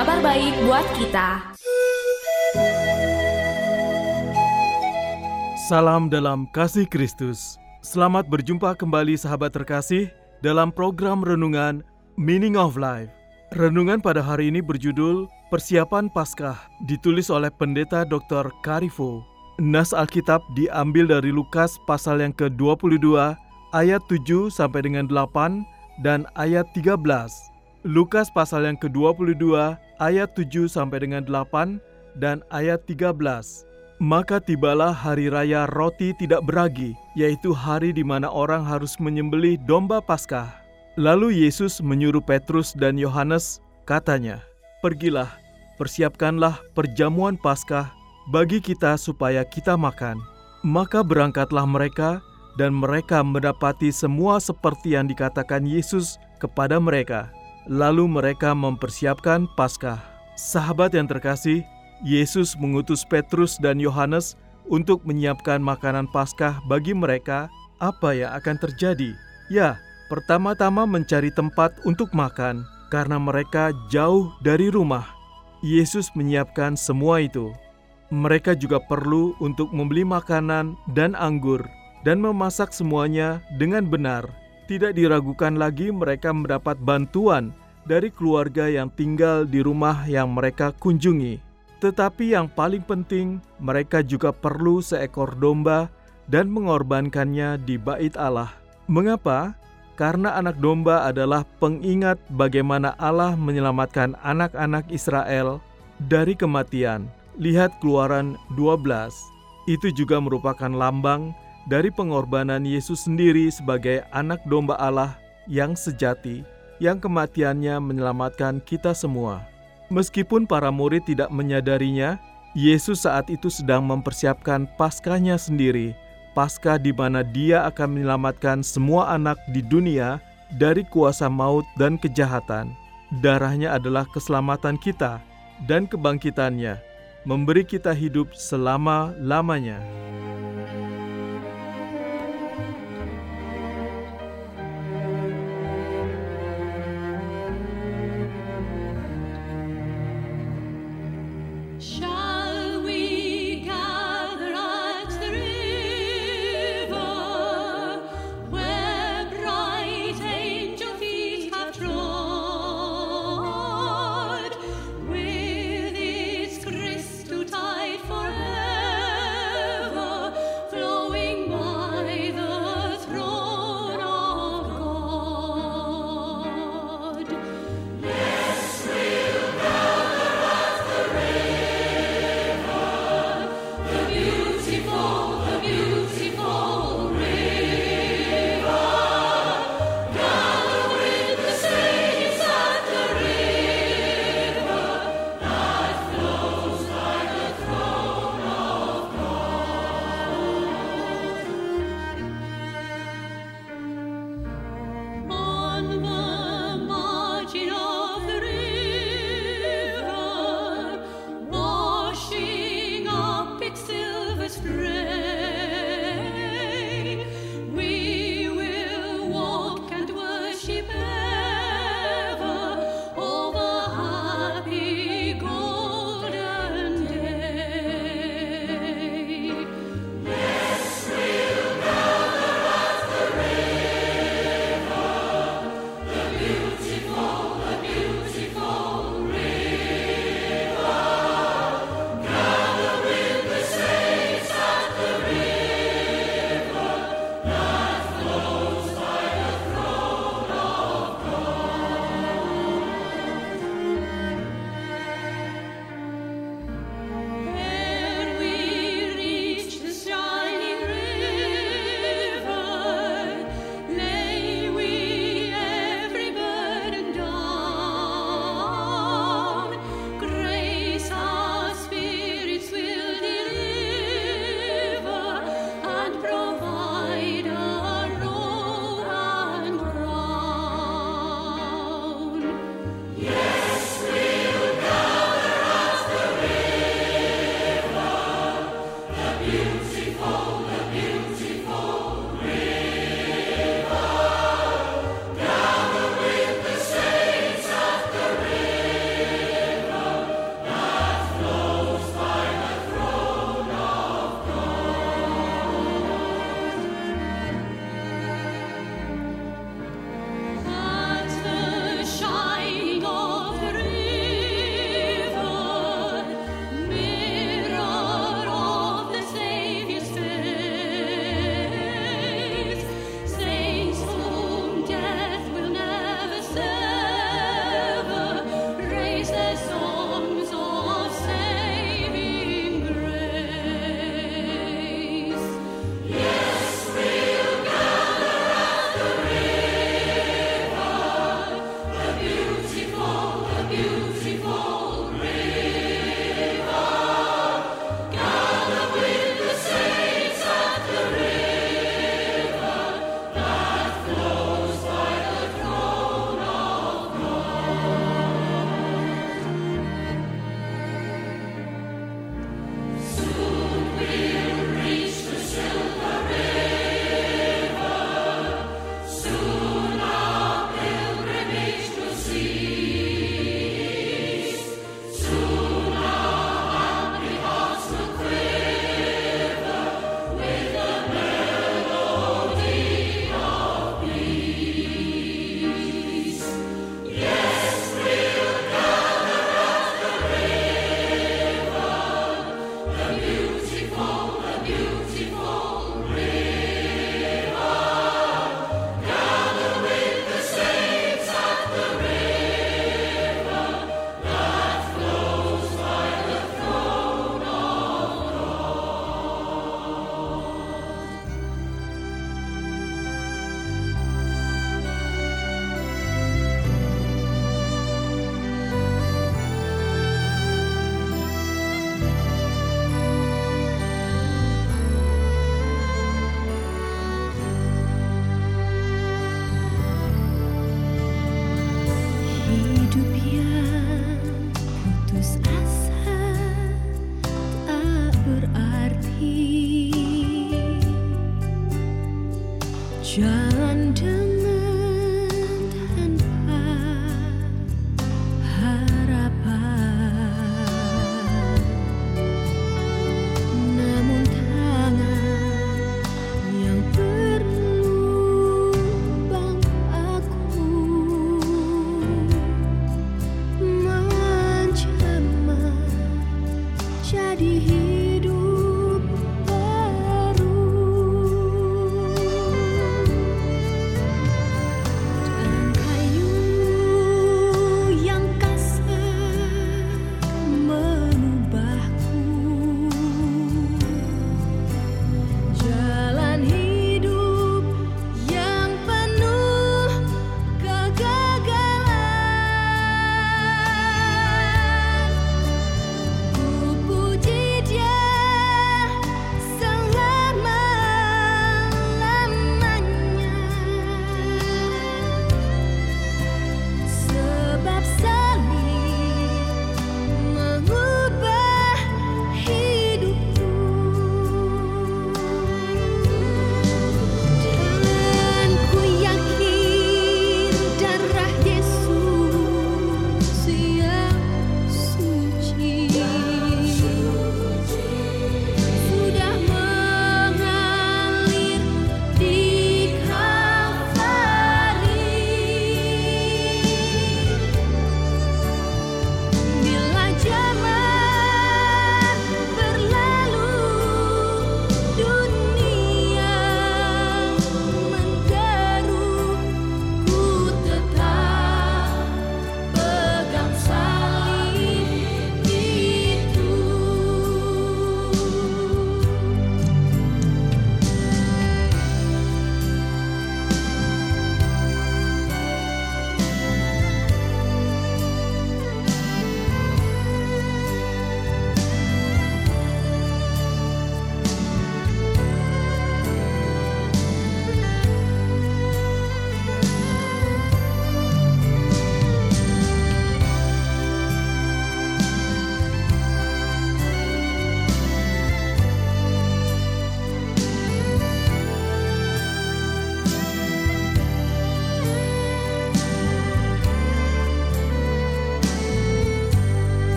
kabar baik buat kita Salam dalam kasih Kristus. Selamat berjumpa kembali sahabat terkasih dalam program renungan Meaning of Life. Renungan pada hari ini berjudul Persiapan Paskah, ditulis oleh Pendeta Dr. Karifo. Nas Alkitab diambil dari Lukas pasal yang ke-22 ayat 7 sampai dengan 8 dan ayat 13. Lukas pasal yang ke-22 ayat 7 sampai dengan 8 dan ayat 13. Maka tibalah hari raya roti tidak beragi, yaitu hari di mana orang harus menyembelih domba Paskah. Lalu Yesus menyuruh Petrus dan Yohanes, katanya, "Pergilah, persiapkanlah perjamuan Paskah bagi kita supaya kita makan." Maka berangkatlah mereka, dan mereka mendapati semua seperti yang dikatakan Yesus kepada mereka. Lalu mereka mempersiapkan Paskah. Sahabat yang terkasih, Yesus mengutus Petrus dan Yohanes untuk menyiapkan makanan Paskah bagi mereka. Apa yang akan terjadi? Ya, pertama-tama mencari tempat untuk makan karena mereka jauh dari rumah. Yesus menyiapkan semua itu. Mereka juga perlu untuk membeli makanan dan anggur dan memasak semuanya dengan benar. Tidak diragukan lagi mereka mendapat bantuan dari keluarga yang tinggal di rumah yang mereka kunjungi. Tetapi yang paling penting, mereka juga perlu seekor domba dan mengorbankannya di bait Allah. Mengapa? Karena anak domba adalah pengingat bagaimana Allah menyelamatkan anak-anak Israel dari kematian. Lihat Keluaran 12. Itu juga merupakan lambang dari pengorbanan Yesus sendiri sebagai anak domba Allah yang sejati, yang kematiannya menyelamatkan kita semua. Meskipun para murid tidak menyadarinya, Yesus saat itu sedang mempersiapkan paskahnya sendiri, paskah di mana dia akan menyelamatkan semua anak di dunia dari kuasa maut dan kejahatan. Darahnya adalah keselamatan kita dan kebangkitannya, memberi kita hidup selama-lamanya.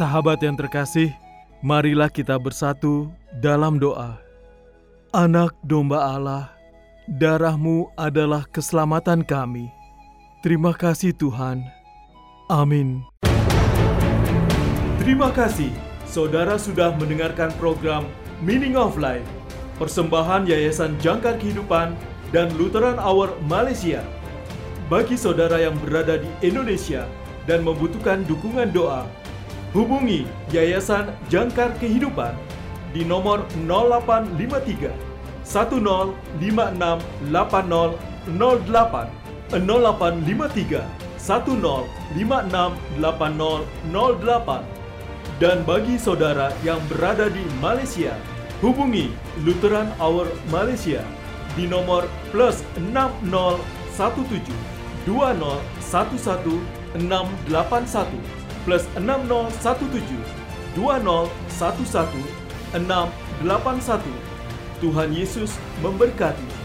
Sahabat yang terkasih, marilah kita bersatu dalam doa. Anak domba Allah, darahmu adalah keselamatan kami. Terima kasih Tuhan. Amin. Terima kasih, saudara sudah mendengarkan program Meaning of Life, persembahan Yayasan Jangkar Kehidupan dan Lutheran Hour Malaysia. Bagi saudara yang berada di Indonesia dan membutuhkan dukungan doa, hubungi Yayasan Jangkar Kehidupan di nomor 0853 10568008 0853 10568008 dan bagi saudara yang berada di Malaysia, hubungi Lutheran Hour Malaysia di nomor plus 6017 2011 681 plus 6017 2011 681. Tuhan Yesus memberkati.